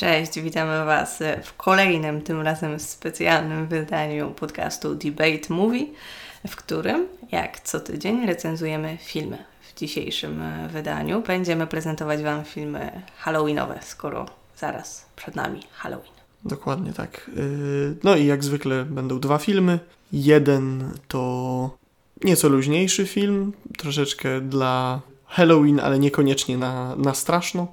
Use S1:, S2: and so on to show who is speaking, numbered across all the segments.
S1: Cześć, witamy Was w kolejnym, tym razem specjalnym wydaniu podcastu Debate Movie, w którym, jak co tydzień, recenzujemy filmy. W dzisiejszym e, wydaniu będziemy prezentować Wam filmy Halloweenowe, skoro zaraz przed nami Halloween.
S2: Dokładnie tak. Yy, no i jak zwykle będą dwa filmy. Jeden to nieco luźniejszy film, troszeczkę dla Halloween, ale niekoniecznie na, na straszno.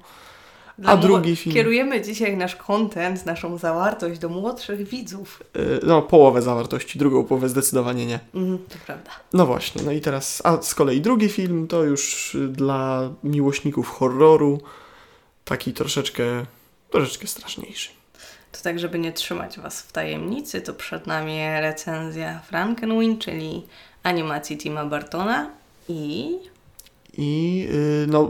S1: Dla
S2: A drugi film.
S1: Kierujemy dzisiaj nasz content, naszą zawartość do młodszych widzów.
S2: Yy, no, połowę zawartości, drugą połowę zdecydowanie nie.
S1: Mhm, to prawda.
S2: No właśnie, no i teraz, a z kolei drugi film to już y, dla miłośników horroru, taki troszeczkę, troszeczkę straszniejszy.
S1: To tak, żeby nie trzymać Was w tajemnicy, to przed nami recenzja Frankenweenie, czyli animacji Tima Bartona i...
S2: I y, no,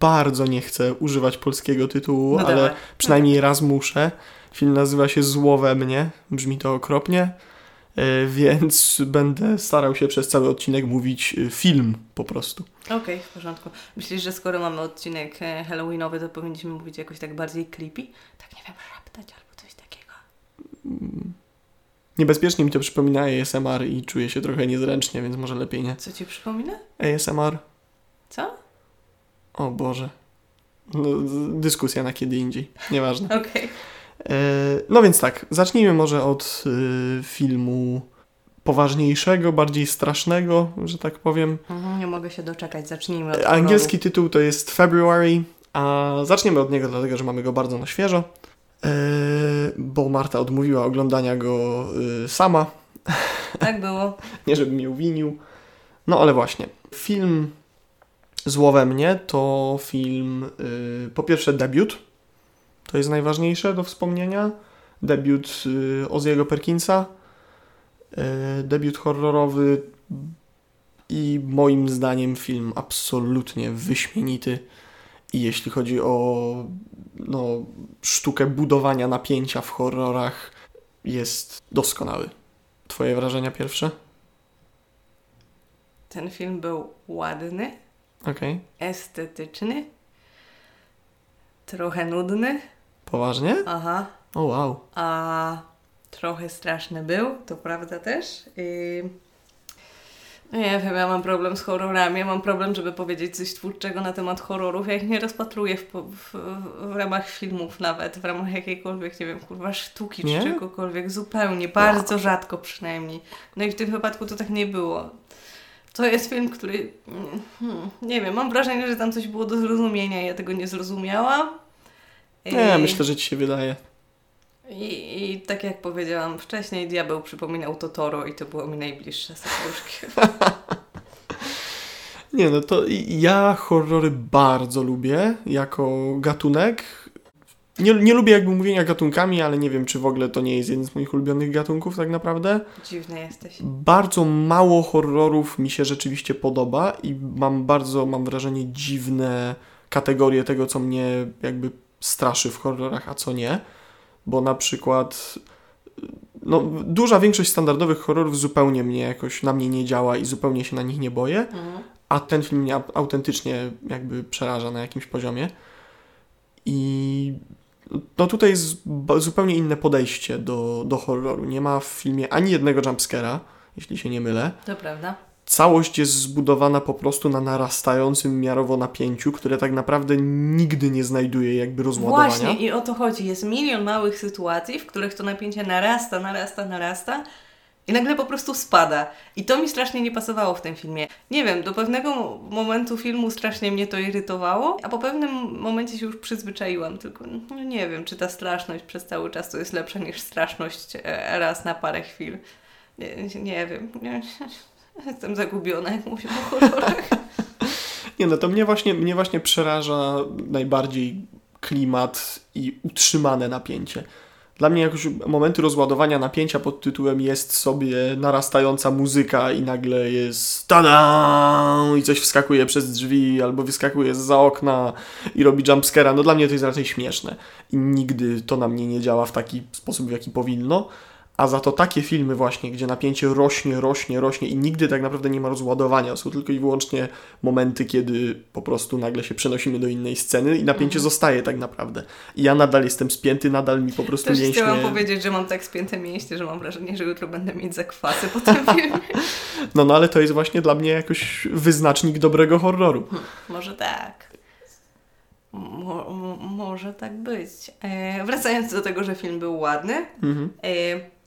S2: bardzo nie chcę używać polskiego tytułu,
S1: No
S2: ale
S1: dawaj.
S2: przynajmniej raz muszę. Film nazywa się Zło we mnie, brzmi to okropnie, y, więc będę starał się przez cały odcinek mówić y, film po prostu.
S1: Okej, w porządku. Myślisz, że skoro mamy odcinek e, halloweenowy, to powinniśmy mówić jakoś tak bardziej creepy? Tak, nie wiem, szeptać albo coś takiego.
S2: Niebezpiecznie mi to przypomina ASMR i czuję się trochę niezręcznie, więc może lepiej nie.
S1: Co Ci przypomina?
S2: ASMR?
S1: Co?
S2: O Boże. No, dyskusja na kiedy indziej. Nieważne.
S1: Okej.
S2: E, no więc tak, zacznijmy może od y, filmu poważniejszego, bardziej strasznego, że tak powiem.
S1: Mhm, nie mogę się doczekać, zacznijmy od
S2: Angielski tytuł to jest February, a zaczniemy od niego dlatego, że mamy go bardzo na świeżo. E, bo Marta odmówiła oglądania go y, sama.
S1: Tak było.
S2: nie żebym mnie winił. No ale właśnie, film Zło we mnie to film, y, po pierwsze debiut, to jest najważniejsze do wspomnienia. Debiut y, Oziego Perkinsa, y, debiut horrorowy i moim zdaniem film absolutnie wyśmienity. I jeśli chodzi o no, sztukę budowania napięcia w horrorach, jest doskonały. Twoje wrażenia pierwsze?
S1: Ten film był ładny,
S2: Okej.
S1: estetyczny, trochę nudny,
S2: Poważnie?
S1: aha,
S2: O wow.
S1: a trochę straszny był, to prawda też. I... No nie wiem, ja mam problem z horrorami, ja mam problem, żeby powiedzieć coś twórczego na temat horrorów, ja ich nie rozpatruję w, w, w ramach filmów nawet, w ramach jakiejkolwiek, nie wiem, kurwa, sztuki
S2: Nie?
S1: czy czegokolwiek, zupełnie, bardzo rzadko przynajmniej. No i w tym wypadku to tak nie było. To jest film, który, hmm, nie wiem, mam wrażenie, że tam coś było do zrozumienia, ja tego nie zrozumiałam.
S2: Nie, myślę, że ci się wydaje.
S1: i, I tak jak powiedziałam wcześniej, diabeł przypominał Totoro i to było mi najbliższe serduszkiem.
S2: Nie, no to ja horrory bardzo lubię jako gatunek. Nie, nie lubię jakby mówienia gatunkami, ale nie wiem, czy w ogóle to nie jest jeden z moich ulubionych gatunków tak naprawdę.
S1: Dziwny jesteś.
S2: Bardzo mało horrorów mi się rzeczywiście podoba i mam bardzo, mam wrażenie, dziwne kategorie tego, co mnie jakby straszy w horrorach, a co nie. Bo na przykład no, duża większość standardowych horrorów zupełnie mnie jakoś na mnie nie działa i zupełnie się na nich nie boję,
S1: Mhm.
S2: a ten film mnie au- autentycznie jakby przeraża na jakimś poziomie. I no tutaj jest zupełnie inne podejście do, do horroru. Nie ma w filmie ani jednego jumpscare'a, jeśli się nie mylę.
S1: To prawda.
S2: Całość jest zbudowana po prostu na narastającym miarowo napięciu, które tak naprawdę nigdy nie znajduje jakby rozładowania.
S1: Właśnie i o to chodzi. Jest milion małych sytuacji, w których to napięcie narasta, narasta, narasta i nagle po prostu spada. I to mi strasznie nie pasowało w tym filmie. Nie wiem, do pewnego mo- momentu filmu strasznie mnie to irytowało, a po pewnym momencie się już przyzwyczaiłam. Tylko no nie wiem, czy ta straszność przez cały czas to jest lepsza niż straszność e, raz na parę chwil. Nie, nie wiem. Jestem zagubiona, jak mówię o horrorach.
S2: Nie, no to mnie właśnie, mnie właśnie przeraża najbardziej klimat i utrzymane napięcie. Dla mnie jakoś momenty rozładowania napięcia pod tytułem jest sobie narastająca muzyka i nagle jest tada i coś wskakuje przez drzwi albo wyskakuje za okna i robi jumpscare'a. No dla mnie to jest raczej śmieszne i nigdy to na mnie nie działa w taki sposób, w jaki powinno. A za to takie filmy właśnie, gdzie napięcie rośnie, rośnie, rośnie i nigdy tak naprawdę nie ma rozładowania. Są tylko i wyłącznie momenty, kiedy po prostu nagle się przenosimy do innej sceny i napięcie
S1: Mhm.
S2: zostaje tak naprawdę. I ja nadal jestem spięty, nadal mi po prostu
S1: Też
S2: mięśnie...
S1: chciałam powiedzieć, że mam tak spięte mięśnie, że mam wrażenie, że jutro będę mieć zakwasy po tym filmie.
S2: No, no ale to jest właśnie dla mnie jakoś wyznacznik dobrego horroru.
S1: Może tak. Mo, mo, może tak być. E, wracając do tego, że film był ładny.
S2: Mhm.
S1: E,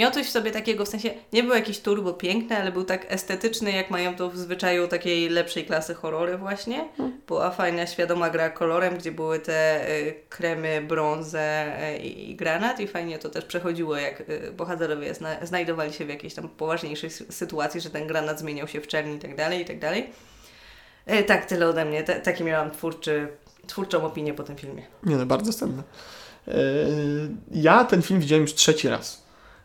S1: miał coś w sobie takiego, w sensie nie był jakiś turbo piękny, ale był tak estetyczny, jak mają to w zwyczaju takiej lepszej klasy horrory właśnie. Była fajna, świadoma gra kolorem, gdzie były te e, kremy, brązę e, i, granat i fajnie to też przechodziło, jak e, bohaterowie zna, znajdowali się w jakiejś tam poważniejszej sy- sytuacji, że ten granat zmieniał się w czerni i tak dalej, i tak dalej. E, tak, tyle ode mnie. Te, taki miałam twórczy, twórczą opinię po tym filmie.
S2: Nie no, bardzo cenne. Yy, Ja ten film widziałem już trzeci raz.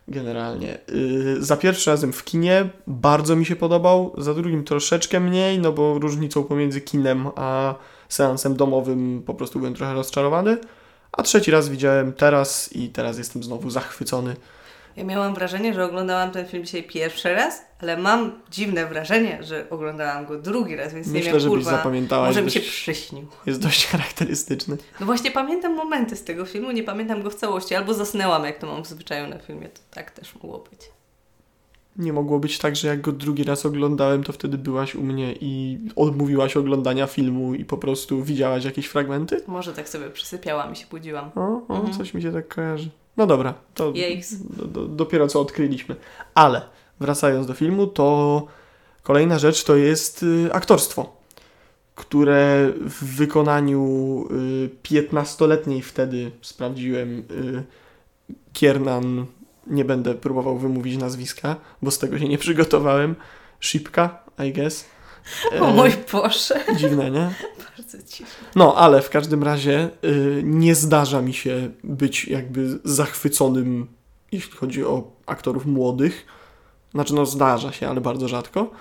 S2: Generalnie. Yy, Za pierwszym razem w kinie bardzo mi się podobał, za drugim troszeczkę mniej, no bo różnicą pomiędzy kinem a seansem domowym po prostu byłem trochę rozczarowany. A trzeci raz widziałem teraz i teraz jestem znowu zachwycony.
S1: Ja miałam wrażenie, że oglądałam ten film dzisiaj pierwszy raz, ale mam dziwne wrażenie, że oglądałam go drugi raz, więc nie
S2: Myślę,
S1: wiem,
S2: żebyś
S1: kurwa,
S2: zapamiętałaś.
S1: może mi się
S2: dość-
S1: przyśnił.
S2: Jest dość charakterystyczny.
S1: No właśnie pamiętam momenty z tego filmu, nie pamiętam go w całości, albo zasnęłam, jak to mam w zwyczaju na filmie, to tak też mogło być.
S2: Nie mogło być tak, że jak go drugi raz oglądałem, to wtedy byłaś u mnie i odmówiłaś oglądania filmu i po prostu widziałaś jakieś fragmenty?
S1: Może tak sobie przysypiałam i się budziłam.
S2: O, o
S1: Mhm.
S2: coś mi się tak kojarzy. No dobra, to do, do, dopiero co odkryliśmy. Ale wracając do filmu, to kolejna rzecz to jest y, aktorstwo, które w wykonaniu y, 15-letniej wtedy sprawdziłem y, Kiernan, nie będę próbował wymówić nazwiska, bo z tego się nie przygotowałem. Szipka, I guess.
S1: O
S2: E,
S1: mój Boże,
S2: Dziwne, nie?
S1: bardzo dziwne.
S2: No, ale w każdym razie y, nie zdarza mi się być jakby zachwyconym, jeśli chodzi o aktorów młodych. Znaczy, no zdarza się, ale bardzo rzadko.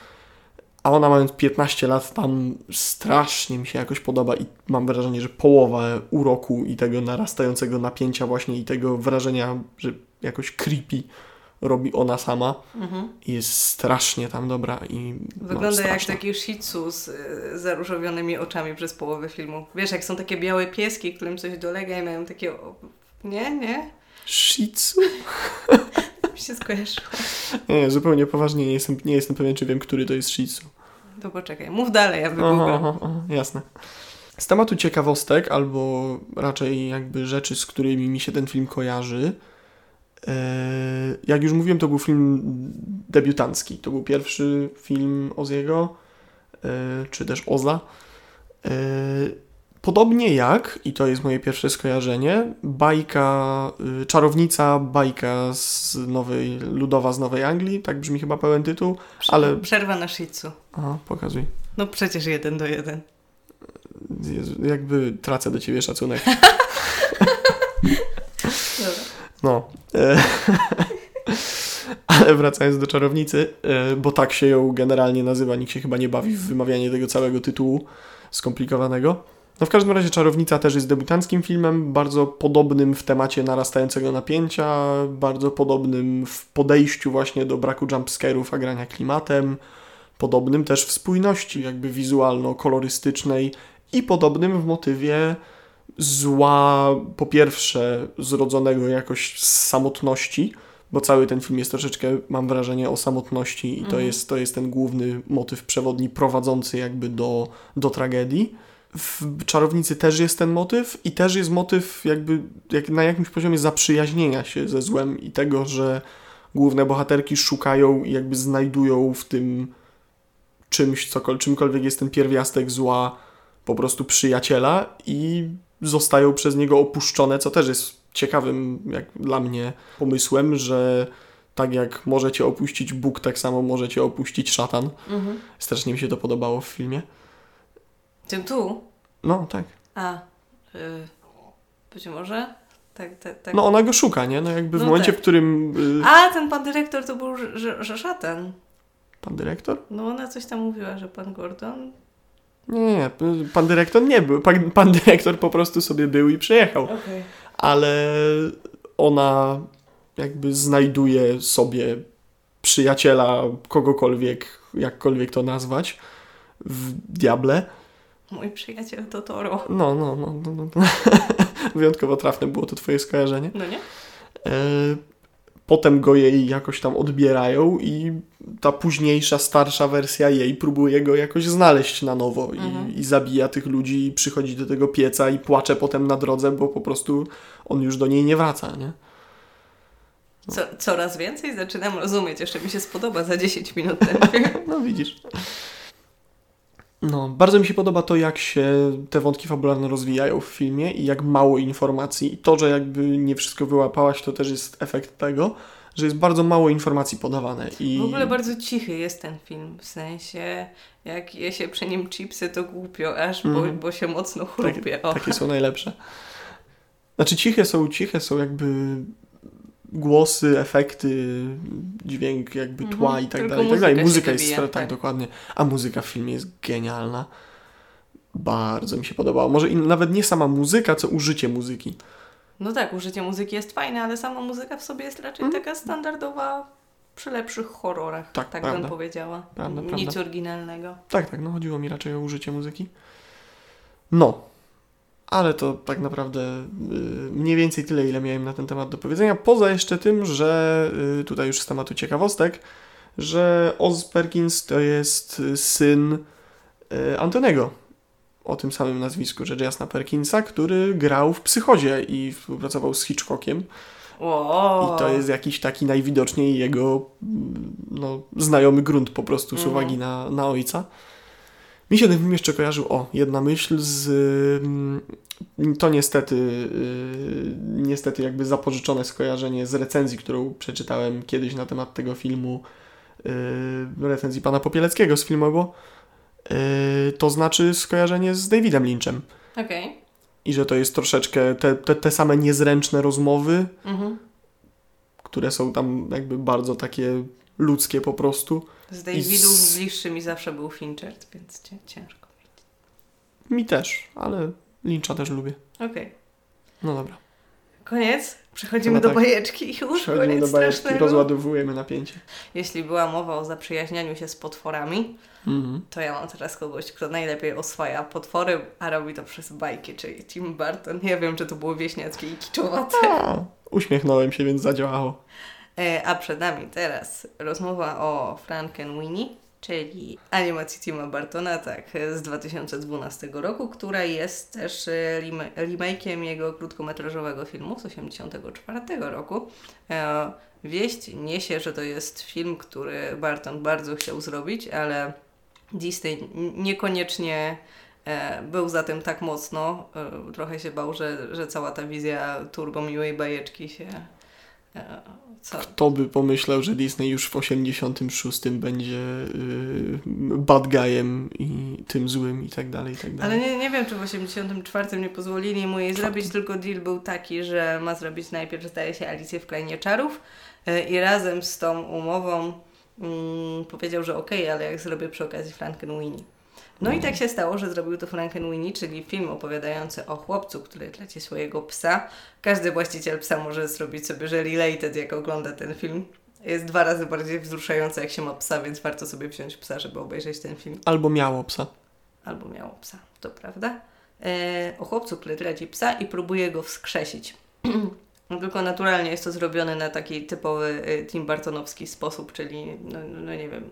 S2: A ona mając 15 lat tam strasznie mi się jakoś podoba i mam wrażenie, że połowa uroku i tego narastającego napięcia właśnie i tego wrażenia, że jakoś creepy robi ona sama
S1: Mhm.
S2: i jest strasznie tam dobra i no,
S1: Wygląda jak
S2: straszna.
S1: taki shih tzu z y, zaróżowionymi oczami przez połowę filmu. Wiesz, jak są takie białe pieski, którym coś dolega i mają takie... Nie, nie?
S2: Shih Tzu?
S1: Mi się skojarzyło.
S2: Nie, nie, zupełnie poważnie nie jestem, nie jestem pewien, czy wiem, który to jest Shih Tzu.
S1: To poczekaj, mów dalej, ja wygooglam.
S2: jasne. Z tematu ciekawostek, albo raczej jakby rzeczy, z którymi mi się ten film kojarzy, e, jak już mówiłem, to był film debiutancki. To był pierwszy film Oziego, e, czy też Oza. E, Podobnie jak, i to jest moje pierwsze skojarzenie, bajka, y, czarownica, bajka z nowej, ludowa z Nowej Anglii, tak brzmi chyba pełen tytuł, ale...
S1: Przerwa na tzu.
S2: Aha, pokazuj.
S1: No przecież jeden do jeden.
S2: Jezu, jakby tracę do ciebie szacunek. No. E, Ale wracając do czarownicy, e, bo tak się ją generalnie nazywa, nikt się chyba nie bawi w wymawianie tego całego tytułu skomplikowanego. No w każdym razie Czarownica też jest debiutanckim filmem, bardzo podobnym w temacie narastającego napięcia, bardzo podobnym w podejściu właśnie do braku jumpscare'ów, a grania klimatem, podobnym też w spójności jakby wizualno-kolorystycznej i podobnym w motywie zła, po pierwsze, zrodzonego jakoś z samotności, bo cały ten film jest troszeczkę, mam wrażenie, o samotności i to,
S1: Mhm.
S2: jest, to jest ten główny motyw przewodni prowadzący jakby do, do tragedii. W Czarownicy też jest ten motyw i też jest motyw jakby jak na jakimś poziomie zaprzyjaźnienia się ze złem i tego, że główne bohaterki szukają i jakby znajdują w tym czymś, cokol, czymkolwiek jest ten pierwiastek zła, po prostu przyjaciela i zostają przez niego opuszczone, co też jest ciekawym jak dla mnie pomysłem, że tak jak możecie opuścić Bóg, tak samo możecie opuścić szatan.
S1: Mhm.
S2: Strasznie mi się to podobało w filmie.
S1: Tym tu?
S2: No, tak.
S1: A, y, być może? Tak, tak, tak.
S2: No ona go szuka, nie? No jakby w
S1: No
S2: momencie,
S1: tak.
S2: w którym y,
S1: A, ten pan dyrektor to był, że, że szatan.
S2: pan dyrektor?
S1: No ona coś tam mówiła, że pan Gordon...
S2: Nie, nie, pan dyrektor nie był. Pan, pan dyrektor po prostu sobie był i przyjechał.
S1: Okej.
S2: ale ona jakby znajduje sobie przyjaciela, kogokolwiek, jakkolwiek to nazwać, w Diable.
S1: Mój przyjaciel Totoro.
S2: No, no, no. no, no. Wyjątkowo trafne było to twoje skojarzenie.
S1: No nie?
S2: E, potem go jej jakoś tam odbierają i ta późniejsza, starsza wersja jej próbuje go jakoś znaleźć na nowo i,
S1: Mhm.
S2: i zabija tych ludzi i przychodzi do tego pieca i płacze potem na drodze, bo po prostu on już do niej nie wraca, nie?
S1: Co, coraz więcej zaczynam rozumieć. Jeszcze mi się spodoba za 10 minut ten film.
S2: No widzisz. No, bardzo mi się podoba to, jak się te wątki fabularne rozwijają w filmie i jak mało informacji. I to, że jakby nie wszystko wyłapałaś, to też jest efekt tego, że jest bardzo mało informacji podawane. I...
S1: W ogóle bardzo cichy jest ten film. W sensie, jak je się przy nim chipsy, to głupio aż, bo,
S2: Mhm.
S1: bo się mocno chrupie. o.
S2: Takie są najlepsze. Znaczy ciche są, ciche są jakby głosy, efekty, dźwięk jakby
S1: Mhm,
S2: tła i tak dalej, i tak dalej.
S1: muzyka
S2: jest,
S1: wybija,
S2: tak,
S1: tak.
S2: dokładnie. A muzyka w filmie jest genialna. Bardzo mi się podobała. Może i nawet nie sama muzyka, co użycie muzyki.
S1: No tak, użycie muzyki jest fajne, ale sama muzyka w sobie jest raczej taka standardowa przy lepszych horrorach.
S2: Tak,
S1: tak
S2: prawda.
S1: bym powiedziała.
S2: Prawda,
S1: Nic
S2: prawda.
S1: oryginalnego.
S2: Tak, tak, no chodziło mi raczej o użycie muzyki. No, ale to tak naprawdę y, mniej więcej tyle, ile miałem na ten temat do powiedzenia. Poza jeszcze tym, że y, tutaj już z tematu ciekawostek, że Oz Perkins to jest syn y, Antonego. O tym samym nazwisku, rzecz jasna Perkinsa, który grał w Psychozie i współpracował z Hitchcockiem.
S1: O,
S2: I to jest jakiś taki najwidoczniej jego mm, no, znajomy grunt po prostu z
S1: Mhm.
S2: uwagi na, na ojca. Mi się ten film jeszcze kojarzył, o, jedna myśl z... mm, To niestety, y, niestety jakby zapożyczone skojarzenie z recenzji, którą przeczytałem kiedyś na temat tego filmu, y, recenzji pana Popieleckiego z Filmowo, y, to znaczy skojarzenie z Davidem Lynchem.
S1: Okej.
S2: I że to jest troszeczkę te, te, te same niezręczne rozmowy,
S1: Mhm.
S2: które są tam jakby bardzo takie ludzkie po prostu.
S1: Z Davidów
S2: z-
S1: bliższy mi zawsze był Fincher, więc cię, ciężko.
S2: Mi też, ale Lyncha też lubię.
S1: Okej.
S2: No dobra.
S1: Koniec. Przechodzimy
S2: Chyba
S1: do
S2: tak.
S1: bajeczki. Już
S2: Przechodzimy
S1: koniec
S2: do bajeczki,
S1: strasznego.
S2: rozładowujemy napięcie.
S1: Jeśli była mowa o zaprzyjaźnianiu się z potworami,
S2: Mhm.
S1: to ja mam teraz kogoś, kto najlepiej oswaja potwory, a robi to przez bajki, czyli Tim Burton. Nie wiem, czy to było wieśniackie i kiczowate.
S2: A, uśmiechnąłem się, więc zadziałało.
S1: E, A przed nami teraz rozmowa o Frankenweenie, czyli animacji Tima Bartona, tak, z 2012 roku, która jest też e, rem- remake'iem jego krótkometrażowego filmu z 1984 roku. E, Wieść niesie, że to jest film, który Barton bardzo chciał zrobić, ale Disney niekoniecznie był za tym tak mocno. Trochę się bał, że, że cała ta wizja turbo miłej bajeczki się co,
S2: Kto by pomyślał, że Disney już w 86 będzie yy, bad guyem i tym złym i tak dalej, i tak dalej.
S1: Ale nie, nie wiem, czy w 84 nie pozwolili mu jej zrobić, tylko deal był taki, że ma zrobić najpierw, zdaje się, Alicję w Krainie Czarów e, i razem z tą umową mm, powiedział, że okej, ale jak zrobię przy okazji Frankenweenie. No i tak się stało, że zrobił to Frankenweenie, czyli film opowiadający o chłopcu, który traci swojego psa. Każdy właściciel psa może zrobić sobie, że related, jak ogląda ten film. Jest dwa razy bardziej wzruszający, jak się ma psa, więc warto sobie wziąć psa, żeby obejrzeć ten film
S2: Albo miało psa.
S1: albo miało psa, to prawda, e, o chłopcu, który traci psa i próbuje go wskrzesić. No tylko naturalnie jest to zrobione na taki typowy e, Tim Bartonowski sposób, czyli no, no nie wiem,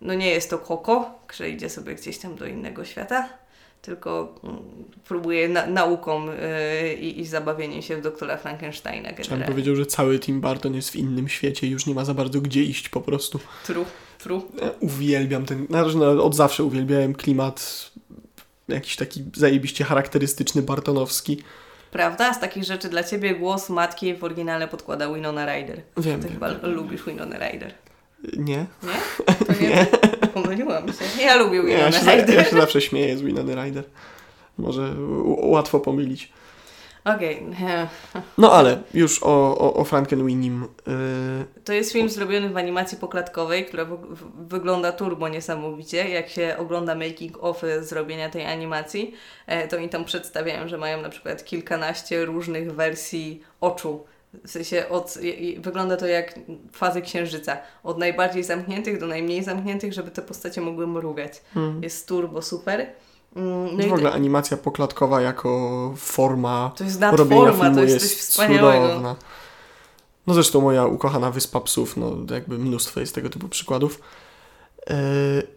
S1: no nie jest to Koko, że idzie sobie gdzieś tam do innego świata, tylko mm, próbuje na, nauką e, i, zabawieniem się w doktora Frankensteina
S2: Chciałem
S1: generalnie.
S2: powiedział, że cały Tim Burton jest w innym świecie i już nie ma za bardzo gdzie iść po prostu.
S1: Tru, tru.
S2: Ja uwielbiam ten, no, od zawsze uwielbiałem klimat jakiś taki zajebiście charakterystyczny bartonowski.
S1: Prawda? Z takich rzeczy dla Ciebie głos matki w oryginale podkłada Winona Ryder.
S2: Wiem,
S1: Ty
S2: wiem.
S1: chyba lubisz Winona Ryder.
S2: Nie?
S1: Nie? To nie? Pomyliłam się. Ja lubię
S2: Nie, ja,
S1: Winona
S2: się,
S1: Ryder.
S2: ja się zawsze śmieję z Winony Ryder. Może łatwo pomylić.
S1: Okej. e,
S2: No ale już o, o, o Frankenweenim. Yy,
S1: To jest film zrobiony w animacji poklatkowej, która w, w, wygląda turbo niesamowicie. Jak się ogląda making of zrobienia tej animacji, e, to oni tam przedstawiają, że mają na przykład kilkanaście różnych wersji oczu W sensie od, wygląda to jak fazy księżyca. Od najbardziej zamkniętych do najmniej zamkniętych, żeby te postacie mogły mrugać.
S2: Mhm.
S1: Jest turbo super. Mm, No
S2: w ogóle animacja poklatkowa jako forma
S1: to jest nadforma, to jest, coś wspaniałego.
S2: cudowna. No zresztą moja ukochana Wyspa Psów, no jakby mnóstwo jest tego typu przykładów. E,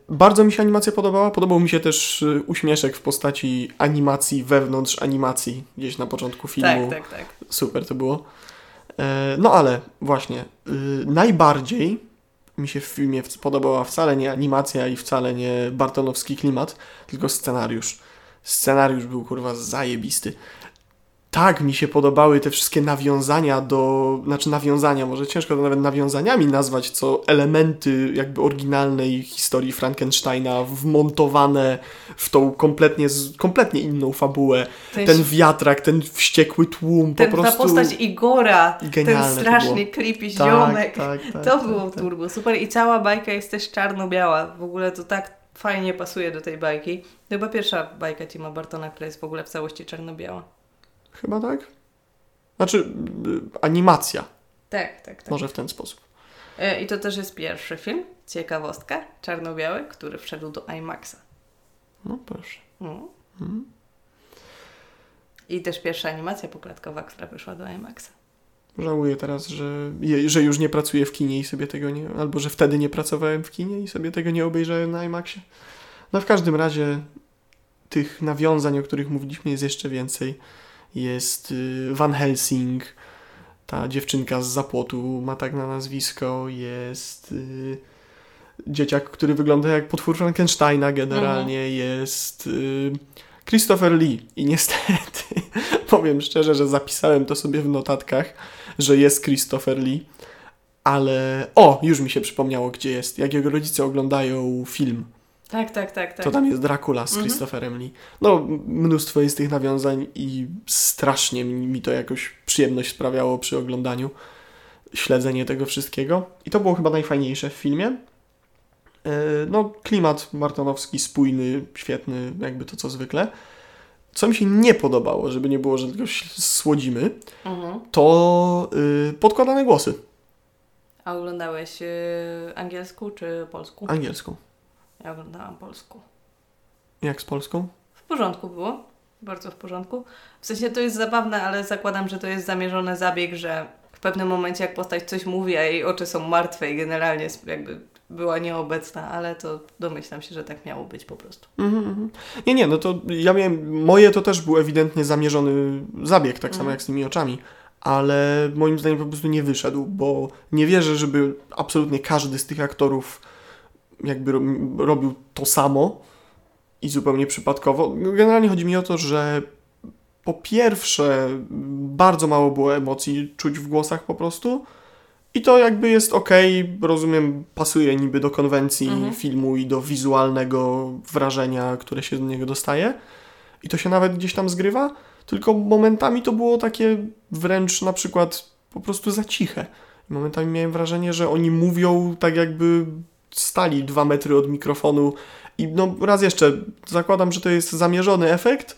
S2: bardzo mi się animacja podobała. Podobał mi się też e, uśmieszek w postaci animacji wewnątrz animacji gdzieś na początku filmu.
S1: Tak, tak, tak.
S2: Super to było. E, No ale właśnie, y, najbardziej mi się w filmie podobała wcale nie animacja i wcale nie bartonowski klimat, tylko scenariusz. Scenariusz był kurwa zajebisty. Tak mi się podobały te wszystkie nawiązania do, znaczy nawiązania, może ciężko to nawet nawiązaniami nazwać, co elementy jakby oryginalnej historii Frankensteina wmontowane w tą kompletnie, kompletnie inną fabułę.
S1: Ten,
S2: Ten wiatrak, ten wściekły tłum,
S1: ten,
S2: po prostu...
S1: Ta postać Igora, ten
S2: to
S1: strasznie
S2: było.
S1: creepy
S2: Tak,
S1: ziomek.
S2: tak, tak,
S1: to
S2: tak,
S1: było
S2: tak.
S1: turbo super i cała bajka jest też czarno-biała. W ogóle to tak fajnie pasuje do tej bajki. To chyba pierwsza bajka Tima Bartona, która jest w ogóle w całości czarno-biała.
S2: Chyba tak? Znaczy, y, animacja,
S1: Tak, tak, tak.
S2: może w ten sposób.
S1: E, I to też jest pierwszy film, ciekawostka, czarno-biały, który wszedł do IMAXa.
S2: No proszę.
S1: Mm.
S2: Mhm.
S1: I też pierwsza animacja poklatkowa, która wyszła do IMAXa.
S2: Żałuję teraz, że, je- że już nie pracuję w kinie i sobie tego nie... Albo, że wtedy nie pracowałem w kinie i sobie tego nie obejrzałem na IMAXie. No w każdym razie tych nawiązań, o których mówiliśmy, jest jeszcze więcej. Jest y, Van Helsing, ta dziewczynka z zapłotu ma tak na nazwisko. Jest y, dzieciak, który wygląda jak potwór Frankensteina generalnie. Jest y, Christopher Lee. I niestety, powiem szczerze, że zapisałem to sobie w notatkach, że jest Christopher Lee. Ale o, już mi się przypomniało, gdzie jest. Jak jego rodzice oglądają film,
S1: Tak, tak, tak, tak.
S2: to tam jest Dracula z
S1: Mhm.
S2: Christopherem Lee. No, mnóstwo jest tych nawiązań i strasznie mi to jakoś przyjemność sprawiało przy oglądaniu, śledzenie tego wszystkiego. I to było chyba najfajniejsze w filmie. E, No, klimat martonowski, spójny, świetny, jakby to co zwykle. Co mi się nie podobało, żeby nie było, że tylko słodzimy,
S1: Mhm.
S2: to y, podkładane głosy
S1: A oglądałeś y, angielsku czy polsku?
S2: angielską.
S1: Ja oglądałam polsku.
S2: Jak z polską?
S1: W porządku było. Bardzo w porządku. W sensie to jest zabawne, ale zakładam, że to jest zamierzony zabieg, że w pewnym momencie jak postać coś mówi, a jej oczy są martwe i generalnie jakby była nieobecna, ale to domyślam się, że tak miało być po prostu.
S2: Mhm, mhm. Nie, nie, no to ja miałem, moje to też był ewidentnie zamierzony zabieg, tak samo
S1: Mhm.
S2: jak z tymi oczami, ale moim zdaniem po prostu nie wyszedł, bo nie wierzę, żeby absolutnie każdy z tych aktorów jakby ro- robił to samo i zupełnie przypadkowo. Generalnie chodzi mi o to, że po pierwsze bardzo mało było emocji czuć w głosach po prostu i to jakby jest ok, rozumiem, pasuje niby do konwencji
S1: Mhm.
S2: filmu i do wizualnego wrażenia, które się z niego dostaje. I to się nawet gdzieś tam zgrywa, tylko momentami to było takie wręcz na przykład po prostu za ciche. Momentami miałem wrażenie, że oni mówią tak jakby stali dwa metry od mikrofonu i no raz jeszcze zakładam, że to jest zamierzony efekt,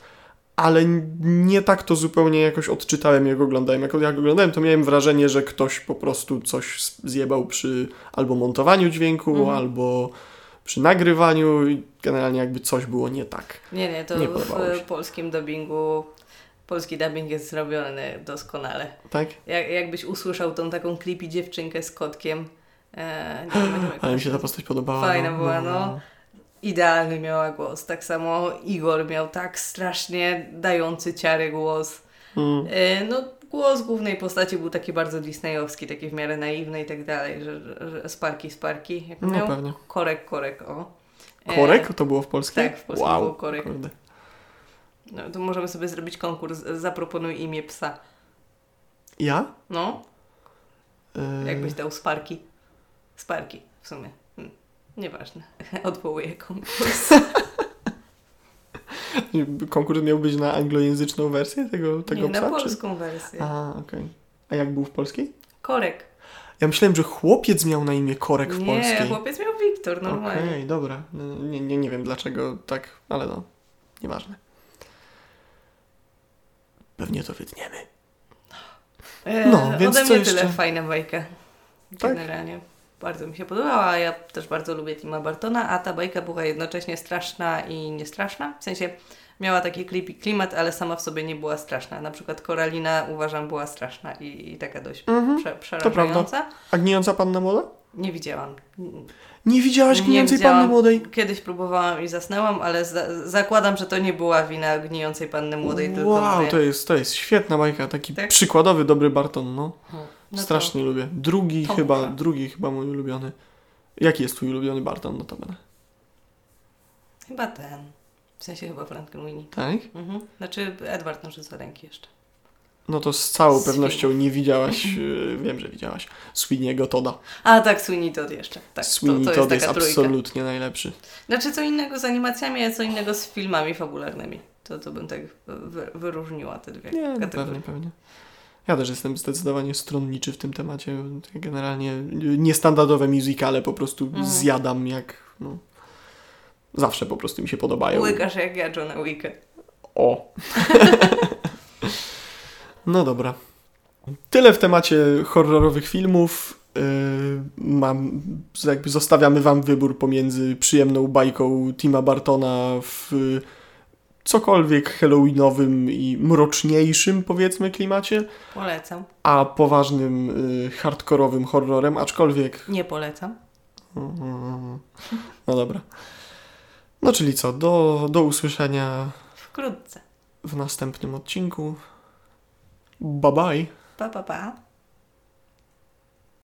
S2: ale nie tak to zupełnie jakoś odczytałem, jak oglądałem. Jak, jak oglądałem, to miałem wrażenie, że ktoś po prostu coś zjebał przy albo montowaniu dźwięku,
S1: Mhm.
S2: albo przy nagrywaniu i generalnie jakby coś było nie tak.
S1: Nie, nie, to
S2: Nie
S1: w polskim dubbingu polski dubbing jest zrobiony doskonale.
S2: Tak?
S1: Jak, jakbyś usłyszał tą taką creepy dziewczynkę z kotkiem. E, nie
S2: Ale mi się ta postać podobała.
S1: Fajna była, no. Idealny miała głos. Tak samo Igor miał tak strasznie dający ciary głos.
S2: Mm.
S1: E, no, głos głównej postaci był taki bardzo disneyowski, taki w miarę naiwny i tak dalej, że, że, sparki, sparki. Jak
S2: No
S1: miał?
S2: pewnie.
S1: Korek, korek, o. E,
S2: Korek to było w polskim?
S1: tak, w polskim
S2: wow.
S1: było korek.
S2: Kurde.
S1: No, to możemy sobie zrobić konkurs. Zaproponuj imię psa.
S2: Ja?
S1: No, jakbyś dał sparki. Sparki, w sumie. Hm. Nieważne. Odwołuję konkurs.
S2: Konkurs miał być na anglojęzyczną wersję tego, tego
S1: Nie,
S2: psa?
S1: na
S2: czy-
S1: polską wersję.
S2: A, okej. A jak był w polskiej?
S1: Korek.
S2: Ja myślałem, że chłopiec miał na imię Korek w
S1: nie,
S2: polskiej.
S1: chłopiec miał Wiktor,
S2: Okej,
S1: normalnie.
S2: dobra. No, Nie, nie, nie wiem dlaczego tak, ale no, nieważne. Pewnie to wytniemy.
S1: E,
S2: No, więc
S1: Ode
S2: co
S1: mnie tyle,
S2: jeszcze?
S1: fajna bajka.
S2: Tak?
S1: Bardzo mi się podobała, a ja też bardzo lubię Tima Bartona, a ta bajka była jednocześnie straszna i niestraszna. W sensie miała taki klimat, ale sama w sobie nie była straszna. Na przykład Koralina uważam była straszna i, i taka dość
S2: Mhm,
S1: prze,
S2: prawda.
S1: przerażająca.
S2: A gnijąca panna młoda?
S1: Nie widziałam.
S2: Nie widziałaś
S1: Nie
S2: gnijącej
S1: widziałam.
S2: panny młodej?
S1: Kiedyś próbowałam i zasnęłam, ale za zakładam, że to nie była wina gnijącej panny młodej, tylko
S2: Wow,
S1: moja.
S2: to jest, to jest świetna bajka, taki
S1: Tak?
S2: przykładowy dobry Barton, no.
S1: No to-
S2: Strasznie lubię. Drugi
S1: to
S2: chyba,
S1: muszę.
S2: drugi chyba mój ulubiony. Jaki jest twój ulubiony Barton notabene?
S1: Chyba ten. W sensie chyba Frankenweenie.
S2: Tak?
S1: Mhm. Znaczy Edward noży za ręki jeszcze.
S2: No to z całą
S1: Sweeney.
S2: pewnością nie widziałaś, yy, wiem, że widziałaś, Sweeney'ego Toda.
S1: A tak, Sweeney Todd jeszcze. Tak,
S2: Sweeney
S1: to, to
S2: Todd
S1: jest
S2: jest
S1: trójka.
S2: absolutnie najlepszy.
S1: Znaczy co innego z animacjami, a co innego z filmami fabularnymi. To, to bym tak wy, wyróżniła te dwie
S2: Nie, no
S1: kategorie.
S2: pewnie, pewnie. Ja też jestem zdecydowanie stronniczy w tym temacie. Generalnie niestandardowe musicale po prostu
S1: Mhm.
S2: zjadam jak, no, zawsze po prostu mi się podobają.
S1: Łykasz jak ja Johna Wicka.
S2: O! no dobra. Tyle w temacie horrorowych filmów. Yy, mam, jakby zostawiamy Wam wybór pomiędzy przyjemną bajką Tima Bartona w cokolwiek halloweenowym i mroczniejszym, powiedzmy, klimacie,
S1: Polecam.
S2: a poważnym, yy, hardkorowym horrorem, aczkolwiek.
S1: Nie polecam.
S2: No dobra. No czyli co, do, do usłyszenia
S1: Wkrótce.
S2: w następnym odcinku. Bye bye.
S1: Pa, pa, pa.